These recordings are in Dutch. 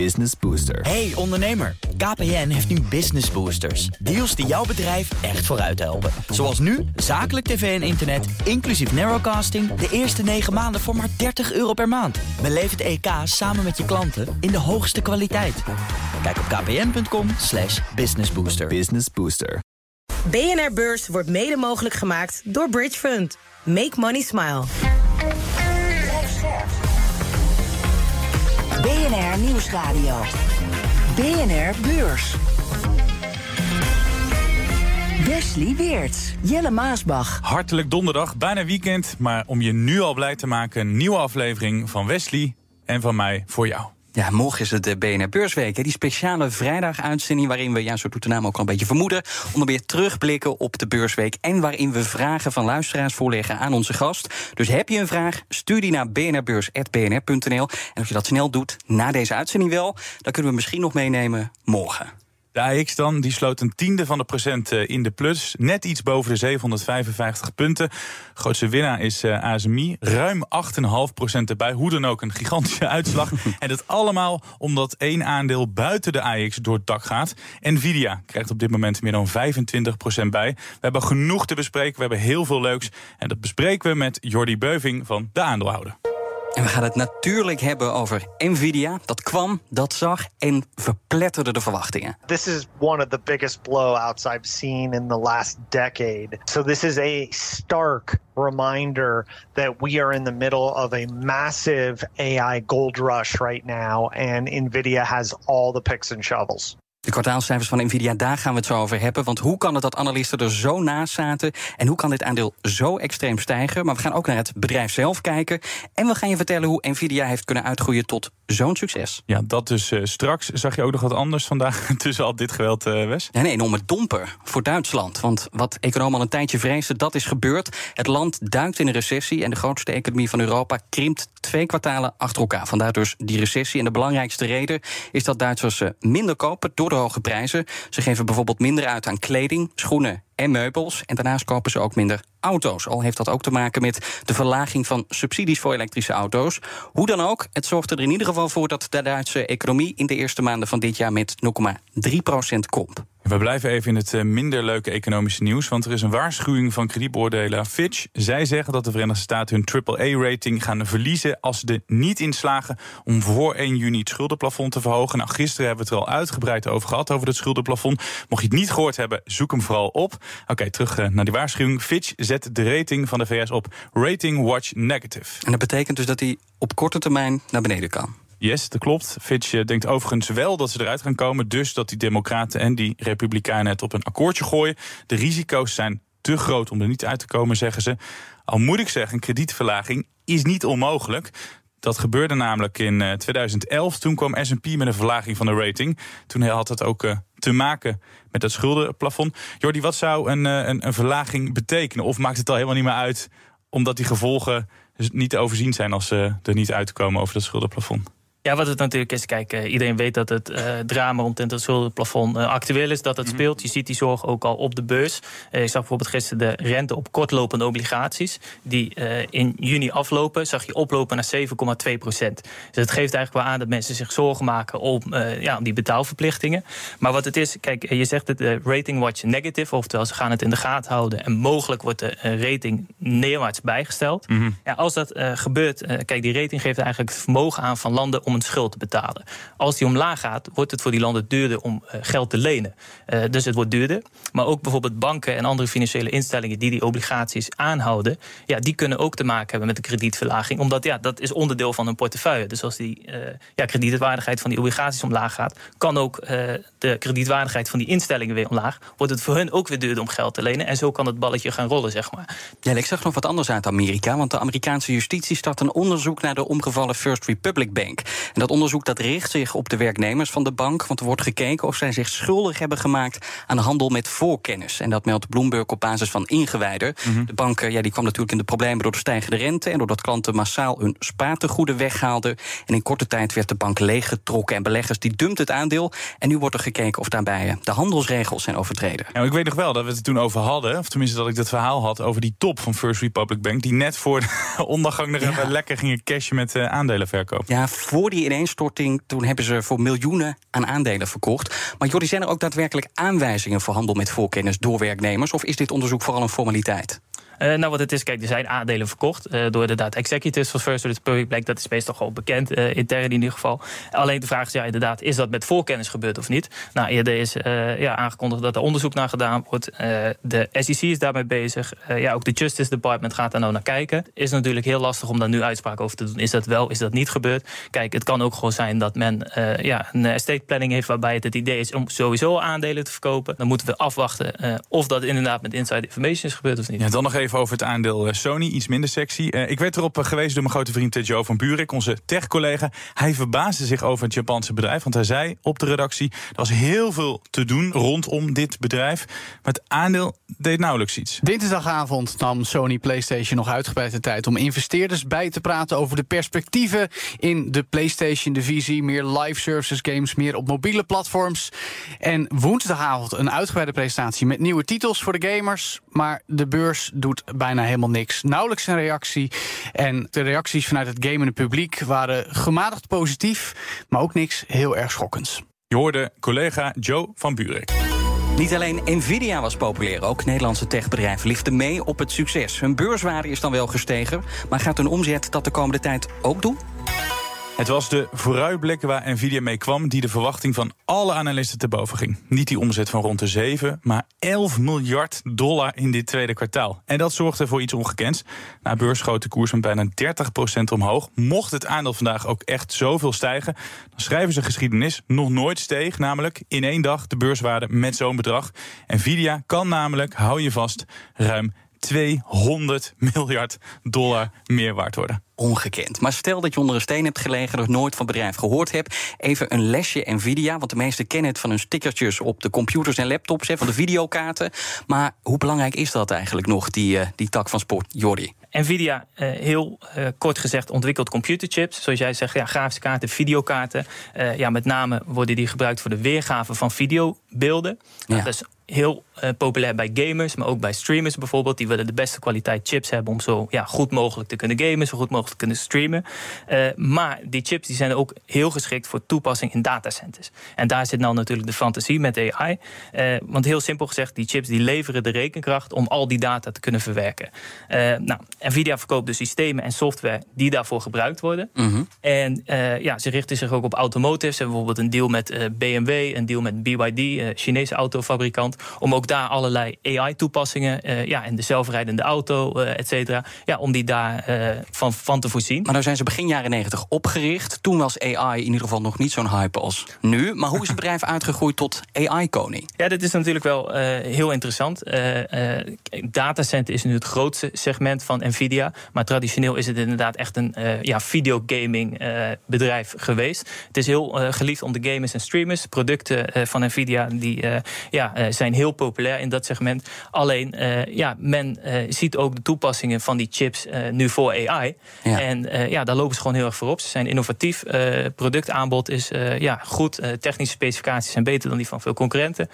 Business Booster. Hey ondernemer, KPN heeft nu Business Boosters. Deals die jouw bedrijf echt vooruit helpen. Zoals nu, zakelijk tv en internet, inclusief narrowcasting... de eerste 9 maanden voor maar 30 euro per maand. Beleef het EK samen met je klanten in de hoogste kwaliteit. Kijk op kpn.com slash businessbooster. Business Booster. BNR Beurs wordt mede mogelijk gemaakt door Bridge Fund. Make money smile. BNR Nieuwsradio. BNR Beurs. Wesley Weerts, Jelle Maasbach. Hartelijk donderdag, bijna weekend. Maar om je nu al blij te maken, een nieuwe aflevering van Wesley en van mij voor jou. Ja, morgen is het de BNR Beursweek. Die speciale vrijdaguitzending waarin we, ja, zo doet de naam ook al een beetje vermoeden... onder meer terugblikken op de beursweek... en waarin we vragen van luisteraars voorleggen aan onze gast. Dus heb je een vraag, stuur die naar bnrbeurs.bnr.nl. En als je dat snel doet, na deze uitzending wel... dan kunnen we misschien nog meenemen morgen. De AX dan, die sloot een tiende van de procent eh, in de plus. Net iets boven de 755 punten. Grootste winnaar is uh, ASMI. Ruim 8,5 procent erbij. Hoe dan ook een gigantische uitslag. en dat allemaal omdat één aandeel buiten de AX door het dak gaat. Nvidia krijgt op dit moment meer dan 25 procent bij. We hebben genoeg te bespreken. We hebben heel veel leuks. En dat bespreken we met Jordi Beuving van de aandeelhouder. En we gaan het natuurlijk hebben over Nvidia. Dat kwam, dat zag en verpletterde de verwachtingen. This is one of the biggest blowouts I've seen in the last decade. So this is a stark reminder that we are in the middle of a massive AI gold rush right now and Nvidia has all the picks and shovels. De kwartaalcijfers van Nvidia, daar gaan we het zo over hebben. Want hoe kan het dat analisten er zo naast zaten? En hoe kan dit aandeel zo extreem stijgen? Maar we gaan ook naar het bedrijf zelf kijken. En we gaan je vertellen hoe Nvidia heeft kunnen uitgroeien tot zo'n succes. Ja, dat dus uh, straks. Zag je ook nog wat anders vandaag tussen al dit geweld, uh, Wes? Een enorme domper voor Duitsland. Want wat economen al een tijdje vreesden, dat is gebeurd. Het land duikt in een recessie en de grootste economie van Europa krimpt twee kwartalen achter elkaar. Vandaar dus die recessie. En de belangrijkste reden is dat Duitsers uh, minder kopen door de hoge prijzen. Ze geven bijvoorbeeld minder uit aan kleding, schoenen en meubels. En daarnaast kopen ze ook minder auto's. Al heeft dat ook te maken met de verlaging van subsidies voor elektrische auto's. Hoe dan ook, het zorgt er in ieder geval voor dat de Duitse economie in de eerste maanden van dit jaar met 0,3 procent komt. We blijven even in het minder leuke economische nieuws. Want er is een waarschuwing van kredietbeoordelaar Fitch. Zij zeggen dat de Verenigde Staten hun AAA-rating gaan verliezen. als ze er niet in slagen om voor 1 juni het schuldenplafond te verhogen. Nou, gisteren hebben we het er al uitgebreid over gehad, over het schuldenplafond. Mocht je het niet gehoord hebben, zoek hem vooral op. Oké, terug naar die waarschuwing. Fitch zet de rating van de VS op Rating Watch Negative. En dat betekent dus dat hij op korte termijn naar beneden kan. Yes, dat klopt. Fitch denkt overigens wel dat ze eruit gaan komen. Dus dat die Democraten en die Republikeinen het op een akkoordje gooien. De risico's zijn te groot om er niet uit te komen, zeggen ze. Al moet ik zeggen, een kredietverlaging is niet onmogelijk. Dat gebeurde namelijk in 2011. Toen kwam S&P met een verlaging van de rating. Toen had het ook te maken met dat schuldenplafond. Jordi, wat zou een, een, een verlaging betekenen? Of maakt het al helemaal niet meer uit... omdat die gevolgen niet te overzien zijn... als ze er niet uitkomen over dat schuldenplafond? Ja, wat het natuurlijk is, kijk, uh, iedereen weet dat het uh, drama omtrent het schuldenplafond uh, actueel is, dat het mm -hmm. speelt. Je ziet die zorg ook al op de beurs. ik zag bijvoorbeeld gisteren de rente op kortlopende obligaties, die in juni aflopen, zag je oplopen naar 7,2 procent. Dus het geeft eigenlijk wel aan dat mensen zich zorgen maken om, ja, om die betaalverplichtingen. Maar wat het is, kijk, je zegt het rating watch negative, oftewel ze gaan het in de gaten houden en mogelijk wordt de rating neerwaarts bijgesteld. Mm -hmm. ja, als dat gebeurt, kijk, die rating geeft eigenlijk het vermogen aan van landen om een schuld te betalen. Als die omlaag gaat, wordt het voor die landen duurder om uh, geld te lenen. Uh, dus het wordt duurder. Maar ook bijvoorbeeld banken en andere financiële instellingen die die obligaties aanhouden, ja, die kunnen ook te maken hebben met de kredietverlaging. Omdat ja, dat is onderdeel van hun portefeuille. Dus als die uh, ja, kredietwaardigheid van die obligaties omlaag gaat, kan ook de kredietwaardigheid van die instellingen weer omlaag. Wordt het voor hun ook weer duurder om geld te lenen. En zo kan het balletje gaan rollen, zeg maar. Ja, ik zag nog wat anders uit Amerika. Want de Amerikaanse justitie start een onderzoek naar de omgevallen First Republic Bank. En dat onderzoek dat richt zich op de werknemers van de bank. Want er wordt gekeken of zij zich schuldig hebben gemaakt aan handel met voorkennis. En dat meldt Bloomberg op basis van ingewijden. Mm -hmm. De bank ja, die kwam natuurlijk in de problemen door de stijgende rente. En doordat klanten massaal hun spaartegoeden weghaalden. En in korte tijd werd de bank leeggetrokken. En beleggers die dumpt het aandeel. En nu wordt er gekeken of daarbij de handelsregels zijn overtreden. Ja, ik weet nog wel dat we het toen over hadden. Of tenminste dat ik dat verhaal had over die top van First Republic Bank. Die net voor de ondergang nog ja. lekker gingen cashen met uh, aandelenverkoop. Ja, voor die ineenstorting, toen hebben ze voor miljoenen aan aandelen verkocht. Maar Jordi, zijn er ook daadwerkelijk aanwijzingen voor handel met voorkennis door werknemers? Of is dit onderzoek vooral een formaliteit? Uh, nou, wat het is, kijk, er zijn aandelen verkocht uh, door inderdaad executives van First Republic Public Black. Dat is meestal gewoon bekend, uh, intern in ieder geval. Alleen de vraag is, ja, inderdaad, is dat met voorkennis gebeurd of niet? Nou, eerder is ja, aangekondigd dat er onderzoek naar gedaan wordt. de SEC is daarmee bezig. ja, ook de Justice Department gaat daar nou naar kijken. Is natuurlijk heel lastig om daar nu uitspraak over te doen. Is dat wel, is dat niet gebeurd? Kijk, het kan ook gewoon zijn dat men ja, een estate planning heeft waarbij het het idee is om sowieso aandelen te verkopen. Dan moeten we afwachten of dat inderdaad met inside information is gebeurd of niet. Ja, dan nog even over het aandeel eh, Sony, iets minder sexy. Uh, ik werd erop eh, gewezen door mijn grote vriend Joe van Buurik, onze tech-collega. Hij verbaasde zich over het Japanse bedrijf, want hij zei op de redactie... er was heel veel te doen rondom dit bedrijf, maar het aandeel deed nauwelijks iets. Dinsdagavond nam Sony PlayStation nog uitgebreid de tijd... om investeerders bij te praten over de perspectieven in de PlayStation-divisie. Meer live services games, meer op mobiele platforms. En woensdagavond een uitgebreide presentatie met nieuwe titels voor de gamers. Maar de beurs doet bijna helemaal niks. Nauwelijks een reactie. En de reacties vanuit het gamende publiek waren gematigd positief, maar ook niks heel erg schokkends. Je hoorde collega Joe van Buren. Niet alleen Nvidia was populair, ook Nederlandse techbedrijven liften mee op het succes. Hun beurswaarde is dan wel gestegen, maar gaat hun omzet dat de komende tijd ook doen? Het was de vooruitblik waar Nvidia mee kwam die de verwachting van alle analisten te boven ging. Niet die omzet van rond de 7, maar 11 miljard dollar in dit tweede kwartaal. En dat zorgde voor iets ongekends. Na beurs schoot de koers met bijna 30% omhoog. Mocht het aandeel vandaag ook echt zoveel stijgen, dan schrijven ze geschiedenis. Nog nooit steeg namelijk in één dag de beurswaarde met zo'n bedrag. Nvidia kan namelijk, hou je vast, ruim 200 miljard dollar meer waard worden ongekend. Maar stel dat je onder een steen hebt gelegen, nog nooit van het bedrijf gehoord hebt. Even een lesje Nvidia, want de meesten kennen het van hun stickertjes op de computers en laptops, hè, van de videokaarten. Maar hoe belangrijk is dat eigenlijk nog, die, uh, die tak van sport, Jordi? Nvidia, uh, heel uh, kort gezegd, ontwikkelt computerchips. Zoals jij zegt, ja, grafische kaarten, videokaarten. ja, met name worden die gebruikt voor de weergave van videobeelden. Ja. dat is heel uh, populair bij gamers, maar ook bij streamers bijvoorbeeld. Die willen de beste kwaliteit chips hebben om zo ja, goed mogelijk te kunnen gamen, zo goed mogelijk te kunnen streamen. Uh, maar die chips die zijn ook heel geschikt voor toepassing in datacenters. En daar zit nou natuurlijk de fantasie met AI. Uh, eh, want heel simpel gezegd, die chips die leveren de rekenkracht om al die data te kunnen verwerken. nou, Nvidia verkoopt dus systemen en software die daarvoor gebruikt worden. Mm -hmm. En ja, ze richten zich ook op automotive. Ze hebben bijvoorbeeld een deal met BMW, een deal met BYD, Chinese autofabrikant, om ook daar allerlei AI-toepassingen uh, ja, en de zelfrijdende auto, uh, et cetera, ja, om die daar van, van te voorzien. Maar nou zijn ze begin jaren 90 opgericht. Toen was AI in ieder geval nog niet zo'n hype als nu. Maar hoe is het bedrijf uitgegroeid tot AI-koning? Ja, dit is natuurlijk wel heel interessant. datacenter is nu het grootste segment van Nvidia. Maar traditioneel is het inderdaad echt een ja, videogaming bedrijf geweest. Het is heel geliefd onder gamers en streamers. Producten van Nvidia die, ja, zijn heel populair in dat segment. Alleen, uh, ja, men ziet ook de toepassingen van die chips nu voor AI. Ja. En ja, daar lopen ze gewoon heel erg voor op. Ze zijn innovatief. productaanbod is ja, goed. technische specificaties zijn beter dan die van veel concurrenten.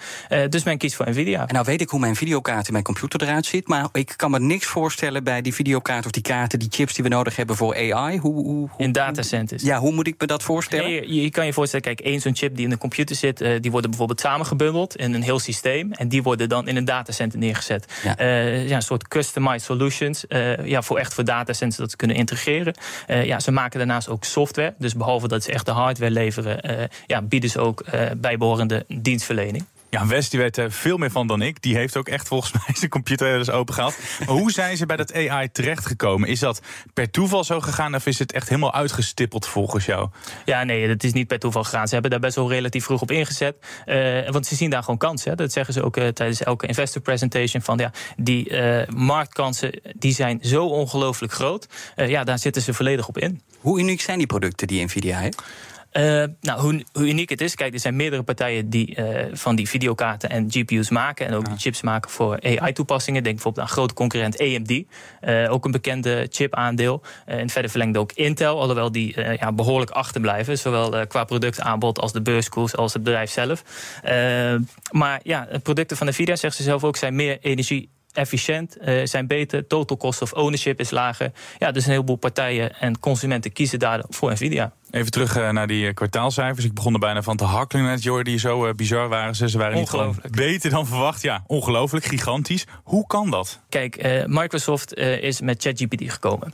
dus men kiest voor Nvidia. En nou weet ik hoe mijn videokaart in mijn computer eruit ziet. Maar ik kan me niks voorstellen bij die videokaart of die kaarten, die chips die we nodig hebben voor AI. Hoe, hoe, hoe in datacenters. Ja, hoe moet ik me dat voorstellen? je, je, kan je voorstellen, kijk, één zo'n chip die in de computer zit, die worden bijvoorbeeld samengebundeld in een heel systeem. En die worden dan in een datacenter neergezet. Ja. Uh, ja, een soort customized solutions. Uh, ja, voor echt voor datacenters dat ze kunnen integreren. Uh, ja, ze maken daarnaast ook software. Dus behalve dat ze echt de hardware leveren, ja, bieden ze ook bijbehorende dienstverlening. Ja, Wes die weet er veel meer van dan ik. Die heeft ook echt volgens mij zijn computer dus open gehad. Maar hoe zijn ze bij dat AI terechtgekomen? Is dat per toeval zo gegaan of is het echt helemaal uitgestippeld volgens jou? Ja, nee, dat is niet per toeval gegaan. Ze hebben daar best wel relatief vroeg op ingezet. Uh, want ze zien daar gewoon kansen. Dat zeggen ze ook uh, tijdens elke investor presentation. Van ja, die uh, marktkansen die zijn zo ongelooflijk groot. ja, daar zitten ze volledig op in. Hoe uniek zijn die producten die Nvidia heeft? Uh, nou, hoe, hoe, uniek het is, kijk, er zijn meerdere partijen die uh, van die videokaarten en GPU's maken en ook die chips maken voor AI-toepassingen. Denk bijvoorbeeld aan grote concurrent AMD, uh, ook een bekende chip-aandeel. en verder verlengde ook Intel, alhoewel die ja, behoorlijk achterblijven, zowel qua productaanbod als de beurskoers als het bedrijf zelf. maar ja, producten van Nvidia, zegt ze zelf ook, zijn meer energie efficiënt, uh, zijn beter. Total cost of ownership is lager. Ja, dus een heleboel partijen en consumenten kiezen daar voor Nvidia. Even terug uh, naar die kwartaalcijfers. Ik begon er bijna van te hakkelen net, Jordi, die zo uh, bizar waren ze. Ze waren niet gewoon beter dan verwacht. Ja, ongelooflijk, gigantisch. Hoe kan dat? Kijk, Microsoft is met ChatGPT gekomen.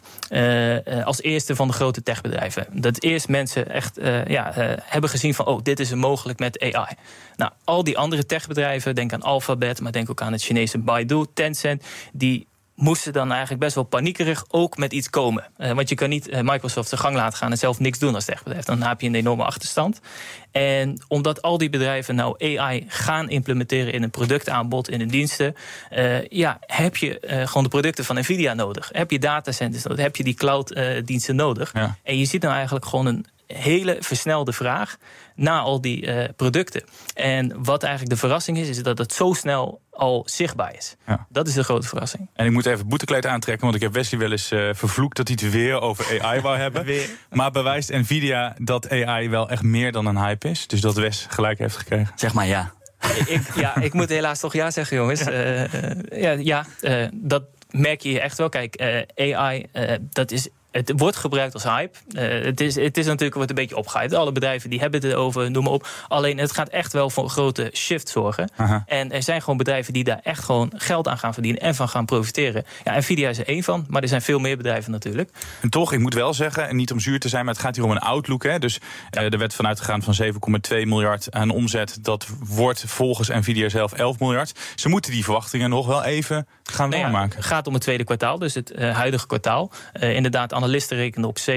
als eerste van de grote techbedrijven. Dat eerst mensen echt ja, hebben gezien van... oh, dit is mogelijk met AI. Nou, al die andere techbedrijven, denk aan Alphabet... maar denk ook aan het Chinese Baidu, Tencent... die moesten dan eigenlijk best wel paniekerig ook met iets komen. Uh, want je kan niet uh, Microsoft zijn gang laten gaan en zelf niks doen als techbedrijf. Dan heb je een enorme achterstand. En omdat al die bedrijven nou AI gaan implementeren in een productaanbod, in hun diensten, uh, ja, heb je gewoon de producten van Nvidia nodig. Heb je datacenters nodig, heb je die cloud-diensten nodig. Ja. En je ziet nou eigenlijk gewoon een hele versnelde vraag naar al die uh, producten. En wat eigenlijk de verrassing is, is dat het zo snel al zichtbaar is. Ja. Dat is de grote verrassing. En ik moet even boetekleed aantrekken, want ik heb Wesley wel eens uh, vervloekt dat hij het weer over AI wou hebben. Maar bewijst Nvidia dat AI wel echt meer dan een hype is? Dus dat Wes gelijk heeft gekregen? Zeg maar ja. ik, ja, ik moet helaas toch ja zeggen, jongens. Ja, uh, ja, ja dat merk je echt wel. Kijk, AI, dat is het wordt gebruikt als hype. Uh, het, is, het is natuurlijk wordt een beetje opgehyped. Alle bedrijven die hebben het erover, noem maar op. Alleen het gaat echt wel voor een grote shift zorgen. Aha. En er zijn gewoon bedrijven die daar echt gewoon geld aan gaan verdienen en van gaan profiteren. Ja, Nvidia is er één van, maar er zijn veel meer bedrijven natuurlijk. En toch, ik moet wel zeggen, en niet om zuur te zijn, maar het gaat hier om een outlook. Hè? Dus ja. uh, er werd vanuit gegaan van 7,2 miljard aan omzet. Dat wordt volgens Nvidia zelf 11 miljard. Ze moeten die verwachtingen nog wel even gaan nou waarmaken. het gaat om het tweede kwartaal, dus het uh, huidige kwartaal. inderdaad, analisten rekenen op 7,2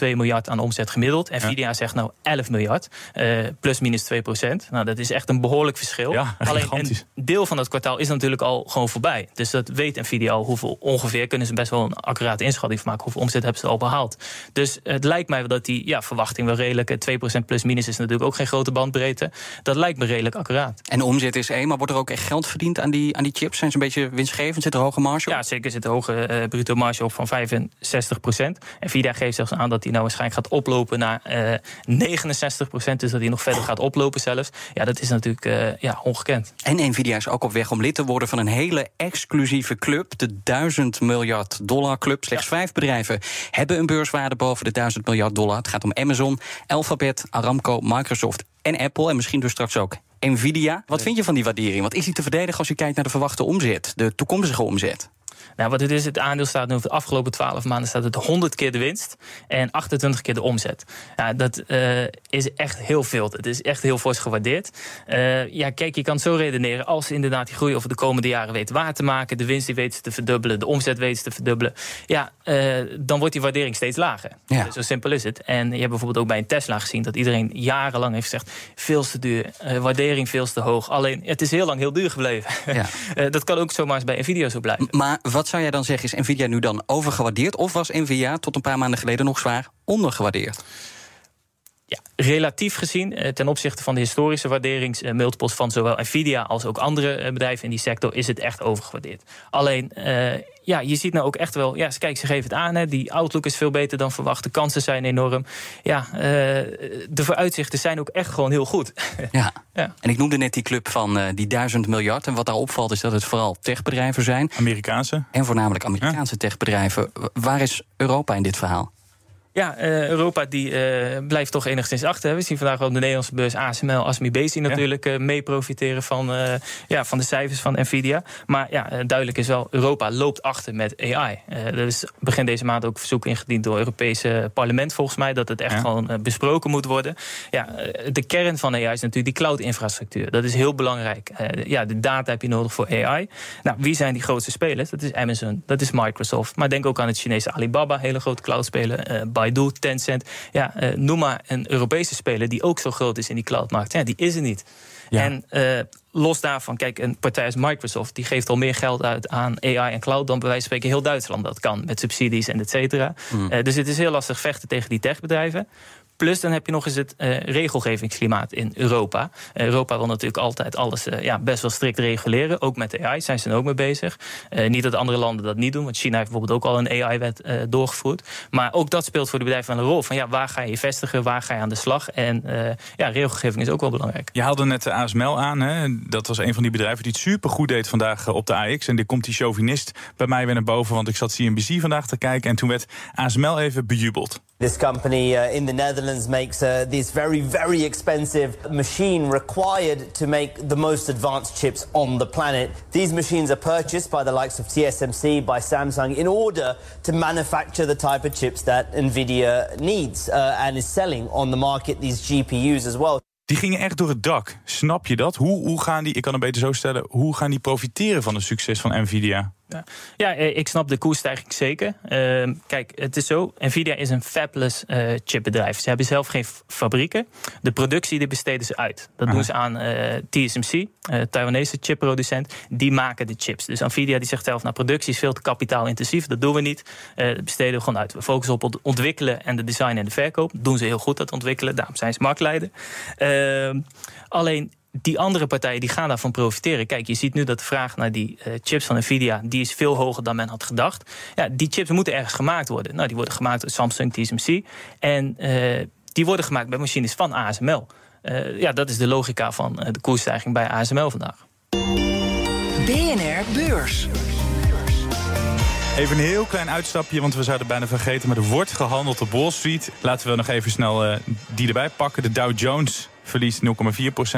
miljard aan omzet gemiddeld. Nvidia ja. zegt nou 11 miljard, uh, plus minus 2 procent. Nou, dat is echt een behoorlijk verschil. Ja, Alleen een deel van dat kwartaal is natuurlijk al gewoon voorbij. Dus dat weet Nvidia al hoeveel ongeveer. Kunnen ze best wel een accurate inschatting van maken. Hoeveel omzet hebben ze al behaald. Dus het lijkt mij dat die ja, verwachting wel redelijk. 2 procent plus minus is natuurlijk ook geen grote bandbreedte. Dat lijkt me redelijk accuraat. En omzet is één, maar wordt er ook echt geld verdiend aan die, aan die chips? Zijn ze een beetje winstgevend? Zit er hoge marge op? Ja, zeker zit er hoge uh, bruto marge op van 65 procent. Nvidia geeft zelfs aan dat die nou waarschijnlijk gaat oplopen naar uh, 69 procent. Dus dat die nog verder gaat oplopen zelfs. Ja, dat is natuurlijk uh, ja, ongekend. En Nvidia is ook op weg om lid te worden van een hele exclusieve club. De 1000 miljard dollar club. Slechts ja. vijf bedrijven hebben een beurswaarde boven de 1000 miljard dollar. Het gaat om Amazon, Alphabet, Aramco, Microsoft en Apple. En misschien dus straks ook Nvidia. Wat vind je van die waardering? Wat is die te verdedigen als je kijkt naar de verwachte omzet? De toekomstige omzet? Nou, wat het is, het aandeel staat nu over de afgelopen 12 maanden staat het 100 keer de winst en 28 keer de omzet. Ja, dat uh, is echt heel veel. Het is echt heel fors gewaardeerd. Uh, ja, kijk, je kan het zo redeneren. Als ze inderdaad die groei over de komende jaren weten waar te maken, de winst die weten te verdubbelen, de omzet weten te verdubbelen, ja, uh, dan wordt die waardering steeds lager. Ja. Zo simpel is het. En je hebt bijvoorbeeld ook bij een Tesla gezien dat iedereen jarenlang heeft gezegd: veel te duur, waardering veel te hoog. Alleen, het is heel lang heel duur gebleven. Ja. dat kan ook zomaar eens bij Nvidia zo blijven. Maar wat zou jij dan zeggen, is Nvidia nu dan overgewaardeerd? Of was Nvidia tot een paar maanden geleden nog zwaar ondergewaardeerd? Ja, relatief gezien, eh, ten opzichte van de historische waarderingsmultiples van zowel Nvidia als ook andere eh, bedrijven in die sector, is het echt overgewaardeerd. Alleen, uh, ja, je ziet nou ook echt wel, ja, kijk, ze geven het aan, hè, die outlook is veel beter dan verwacht, de kansen zijn enorm. Ja, uh, de vooruitzichten zijn ook echt gewoon heel goed. Ja. ja. en ik noemde net die club van uh, die duizend miljard. En wat daar opvalt is dat het vooral techbedrijven zijn. Amerikaanse. En voornamelijk Amerikaanse ja. techbedrijven. Waar is Europa in dit verhaal? Ja, uh, Europa die uh, blijft toch enigszins achter. We zien vandaag op de Nederlandse beurs ASML, ASMI Bezi natuurlijk uh, mee profiteren van, ja, van de cijfers van Nvidia. Maar ja, duidelijk is wel, Europa loopt achter met AI. er is begin deze maand ook verzoek ingediend door het Europese parlement volgens mij... dat het echt ja. gewoon besproken moet worden. Ja, de kern van AI is natuurlijk die cloud-infrastructuur. Dat is heel belangrijk. ja, de data heb je nodig voor AI. Nou, wie zijn die grootste spelers? Dat is Amazon, dat is Microsoft. Maar denk ook aan het Chinese Alibaba, hele grote cloud-speler... Baidu, Tencent. Ja, uh, noem maar een Europese speler die ook zo groot is in die cloudmarkt. Ja, die is er niet. Ja. En uh, los daarvan, kijk, een partij als Microsoft... die geeft al meer geld uit aan AI en cloud... dan bij wijze van spreken heel Duitsland dat kan. Met subsidies en et cetera. Mm. Uh, dus het is heel lastig vechten tegen die techbedrijven. Plus dan heb je nog eens het uh, regelgevingsklimaat in Europa. Europa wil natuurlijk altijd alles uh, ja, best wel strikt reguleren. Ook met AI zijn ze er ook mee bezig. niet dat andere landen dat niet doen. Want China heeft bijvoorbeeld ook al een AI-wet doorgevoerd. Maar ook dat speelt voor de bedrijven een rol. Van ja, waar ga je vestigen? Waar ga je aan de slag? En ja, regelgeving is ook wel belangrijk. Je haalde net de ASML aan. Hè? Dat was een van die bedrijven die het supergoed deed vandaag op de AX. En die komt die chauvinist bij mij weer naar boven. Want ik zat CNBC vandaag te kijken. En toen werd ASML even bejubeld. This company uh, in the Netherlands makes uh, this very, very expensive machine required to make the most advanced chips on the planet. These machines are purchased by the likes of TSMC, by Samsung, in order to manufacture the type of chips that NVIDIA needs uh, and is selling on the market, these GPUs as well. Die gingen echt door het dak. Snap je dat? Hoe, hoe gaan die, ik kan het beter zo stellen, hoe gaan die profiteren van het succes van Nvidia? Ja, ja eh, ik snap de koersstijging zeker. Uh, kijk, het is zo. Nvidia is een fabless uh, chipbedrijf. Ze hebben zelf geen fabrieken. De productie die besteden ze uit. Dat Aha. doen ze aan uh, TSMC, Taiwanese chipproducent. Die maken de chips. Dus Nvidia die zegt zelf, nou productie is veel te kapitaalintensief. Dat doen we niet. dat besteden we gewoon uit. We focussen op het ontwikkelen en de design en de verkoop. Dat doen ze heel goed, dat ontwikkelen. Daarom zijn ze marktleider. Ehm, alleen die andere partijen die gaan daarvan profiteren. Kijk, je ziet nu dat de vraag naar die uh, chips van Nvidia... die is veel hoger dan men had gedacht. Ja, die chips moeten ergens gemaakt worden. Nou, die worden gemaakt door Samsung, TSMC. En uh, die worden gemaakt bij machines van ASML. Uh, ja, dat is de logica van de koersstijging bij ASML vandaag. BNR Beurs. Even een heel klein uitstapje, want we zouden bijna vergeten... maar er wordt gehandeld op Wall Street. Laten we nog even snel uh, die erbij pakken. De Dow Jones verliest 0,4%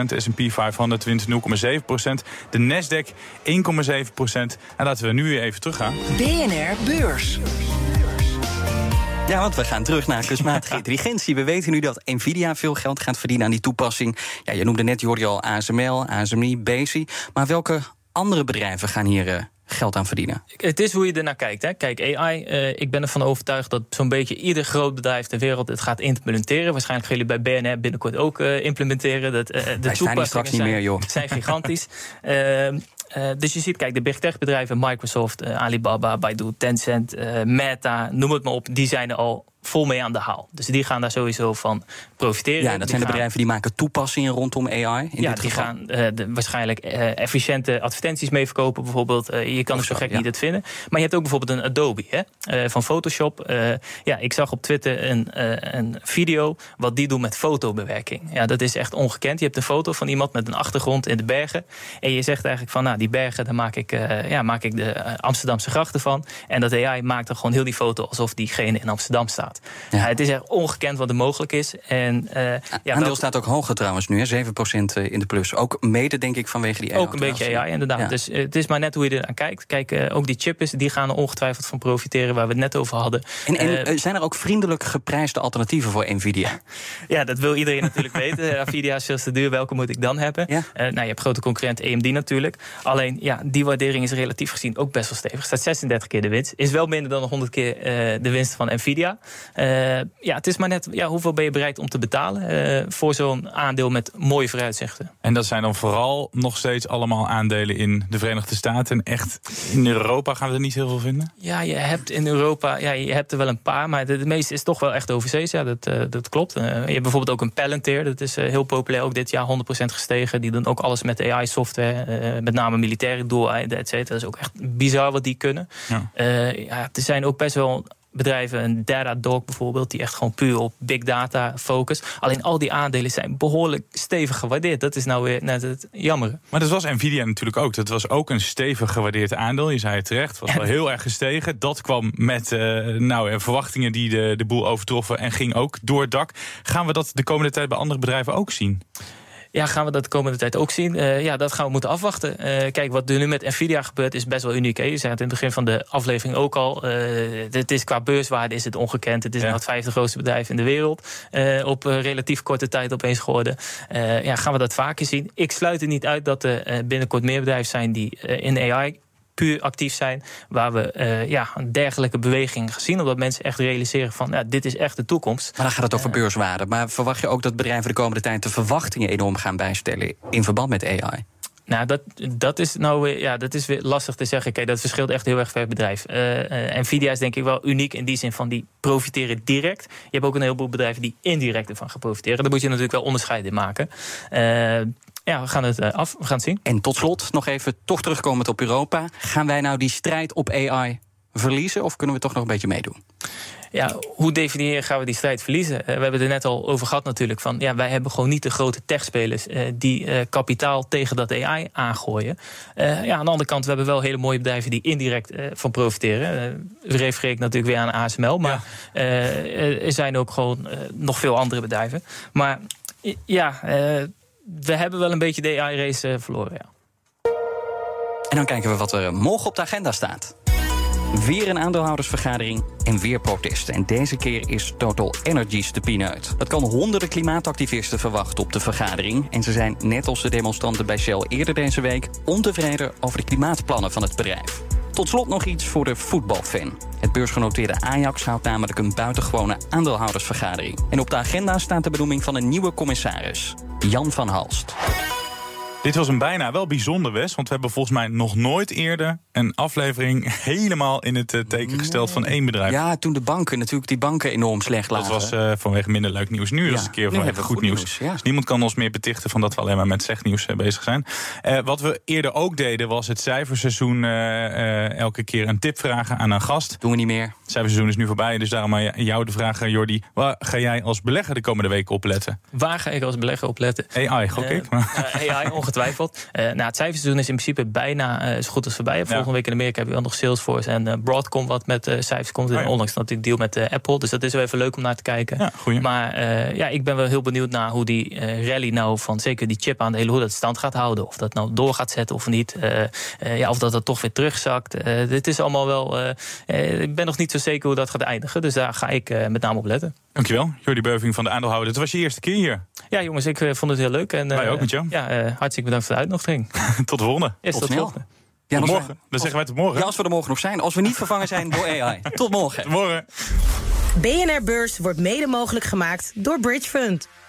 de S&P 500 wint 0,7% de Nasdaq 1,7% En laten we nu weer even teruggaan. BNR Beurs. Ja, want we gaan terug naar kunstmatige intelligentie. We weten nu dat Nvidia veel geld gaat verdienen aan die toepassing. Ja, je noemde net, Jordi, al ASML, ASMI, Bezi. Maar welke andere bedrijven gaan hier uh, geld aan verdienen. Het is hoe je er naar kijkt. Hè. Kijk, AI, uh, ik ben ervan overtuigd dat zo'n beetje ieder groot bedrijf ter wereld het gaat implementeren. Waarschijnlijk gaan jullie bij BNR binnenkort ook uh, implementeren. Dat, uh, de toepassingen straks niet zijn, meer, joh. zijn gigantisch. Uh, dus je ziet, kijk, de big tech bedrijven, Microsoft, uh, Alibaba, Baidu, Tencent, uh, Meta, noem het maar op, die zijn er al vol mee aan de haal. Dus die gaan daar sowieso van profiteren. Ja, dat die zijn de bedrijven die maken toepassingen rondom AI. In ja, dit die geval. gaan de, waarschijnlijk efficiënte advertenties mee verkopen. Bijvoorbeeld, je kan het zo gek ja. niet het vinden. Maar je hebt ook bijvoorbeeld een Adobe hè, van Photoshop. ja, ik zag op Twitter een, een video wat die doen met fotobewerking. Ja, dat is echt ongekend. Je hebt een foto van iemand met een achtergrond in de bergen. En je zegt eigenlijk van, nou, die bergen, daar maak ik, uh, ja, maak ik de uh, Amsterdamse grachten van. En dat AI maakt dan gewoon heel die foto alsof diegene in Amsterdam staat. Ja. het is echt ongekend wat er mogelijk is. En, uh, ja, Aandeel dat, staat ook hoger trouwens nu, hè? 7% in de plus. Ook mede, denk ik, vanwege die AI. Ook een beetje AI, inderdaad. Ja. Dus het is maar net hoe je er aan kijkt. Kijk, ook die chips, die gaan er ongetwijfeld van profiteren, waar we het net over hadden. En, en zijn er ook vriendelijk geprijsde alternatieven voor Nvidia? ja, dat wil iedereen natuurlijk weten. Nvidia is veel te duur, welke moet ik dan hebben? nou, je hebt grote concurrent AMD natuurlijk. Alleen, ja, die waardering is relatief gezien ook best wel stevig. Staat 36 keer de winst. Is wel minder dan 100 keer uh, de winst van Nvidia. Uh, ja, het is maar net ja, hoeveel ben je bereid om te betalen uh, voor zo'n aandeel met mooie vooruitzichten. En dat zijn dan vooral nog steeds allemaal aandelen in de Verenigde Staten. En echt in Europa gaan we er niet heel veel vinden? Ja, je hebt in Europa, ja, je hebt er wel een paar, maar de, de meeste is toch wel echt overzees. Ja, dat, dat klopt. je hebt bijvoorbeeld ook een Palantir, dat is heel populair, ook dit jaar 100% gestegen. Die doen ook alles met AI-software, met name militaire doeleinden, et cetera. Dat is ook echt bizar wat die kunnen. Ja. Uh, ja, er zijn ook best wel bedrijven, een Datadog bijvoorbeeld, die echt gewoon puur op big data focus. Alleen al die aandelen zijn behoorlijk stevig gewaardeerd. Dat is nou weer net het jammer. Maar dat was Nvidia natuurlijk ook. Dat was ook een stevig gewaardeerd aandeel. Je zei het terecht, was wel heel erg gestegen. Dat kwam met uh, nou, verwachtingen die de, de boel overtroffen en ging ook door het dak. Gaan we dat de komende tijd bij andere bedrijven ook zien? Ja, gaan we dat de komende tijd ook zien? Uh, ja, dat gaan we moeten afwachten. Uh, kijk, wat er nu met Nvidia gebeurt is best wel uniek. Hè? Je zei het in het begin van de aflevering ook al. Het is qua beurswaarde is het ongekend. Het is ja. nou het vijfde grootste bedrijf in de wereld. op relatief korte tijd opeens geworden. ja, gaan we dat vaker zien? Ik sluit er niet uit dat er binnenkort meer bedrijven zijn die in AI puur actief zijn. Waar we uh, ja, een dergelijke beweging gezien. Omdat mensen echt realiseren van ja, dit is echt de toekomst. Maar dan gaat het over beurswaarde. Maar verwacht je ook dat bedrijven de komende tijd de verwachtingen enorm gaan bijstellen in verband met AI? Nou, dat, dat is nou weer, ja, dat is weer lastig te zeggen. Kijk, dat verschilt echt heel erg per bedrijf. Uh, uh, Nvidia is denk ik wel uniek in die zin van die profiteren direct. Je hebt ook een heleboel bedrijven die indirect ervan gaan profiteren. Daar moet je natuurlijk wel onderscheid in maken. Uh, ja, we gaan het af. We gaan het zien. En tot slot nog even toch terugkomend op Europa. Gaan wij nou die strijd op AI verliezen of kunnen we toch nog een beetje meedoen? Ja, hoe definiëren gaan we die strijd verliezen? Eh, we hebben het er net al over gehad natuurlijk. Van, ja, wij hebben gewoon niet de grote techspelers uh, die uh, kapitaal tegen dat AI aangooien. ja, aan de andere kant, we hebben wel hele mooie bedrijven die indirect van profiteren. u refereert natuurlijk weer aan ASML, maar ja. er zijn ook gewoon nog veel andere bedrijven. Maar ja, we hebben wel een beetje de AI-race verloren, ja. En dan kijken we wat er morgen op de agenda staat. Weer een aandeelhoudersvergadering en weer protesten. En deze keer is Total Energies de pineut. Dat kan honderden klimaatactivisten verwachten op de vergadering. En ze zijn, net als de demonstranten bij Shell eerder deze week, ontevreden over de klimaatplannen van het bedrijf. Tot slot nog iets voor de voetbalfan. Het beursgenoteerde Ajax houdt namelijk een buitengewone aandeelhoudersvergadering. En op de agenda staat de benoeming van een nieuwe commissaris, Jan van Halst. Dit was een bijna wel bijzonder, Wes. Want we hebben volgens mij nog nooit eerder een aflevering helemaal in het eh, teken gesteld van één bedrijf. Ja, toen de banken natuurlijk die banken enorm slecht lagen. Dat was uh, vanwege minder leuk nieuws. Nu ja, is het een keer van even goed, nieuws. nieuws ja. Dus niemand kan ons meer betichten van dat we alleen maar met slecht nieuws uh, bezig zijn. Uh, wat we eerder ook deden was het cijferseizoen elke keer een tip vragen aan een gast. Doen we niet meer. Het cijferseizoen is nu voorbij, dus daarom aan jou de vraag, Jordi. Waar ga jij als belegger de komende weken op letten? Waar ga ik als belegger op letten? AI, gok ik. AI, ongetwijfeld. Uh, nou, het cijferseizoen is in principe bijna uh, zo goed als voorbij. Volgende week in Amerika hebben we nog Salesforce en uh, Broadcom wat met cijfers komt. Oh, ja. Ondanks dat ik deal met Apple. Dus dat is wel even leuk om naar te kijken. Ja, maar ja, ik ben wel heel benieuwd naar hoe die rally nou van zeker die chip aan de hele hoe dat stand gaat houden. Of dat nou door gaat zetten of niet. ja, of dat dat toch weer terugzakt. dit is allemaal wel. ik ben nog niet zo zeker hoe dat gaat eindigen. Dus daar ga ik met name op letten. Dankjewel, Jordi Beuving van de aandeelhouder. Het was je eerste keer hier. Ja, jongens, ik vond het heel leuk. En, Wij ook met jou. Ja, hartelijk bedankt voor de uitnodiging. tot de volgende. Yes, tot, tot snel. Ja, tot morgen. Dan zeggen wij tot morgen. Ja, als we er morgen nog zijn. Als we niet vervangen zijn door AI. tot morgen. Tot morgen. BNR Beurs wordt mede mogelijk gemaakt door Bridge Fund.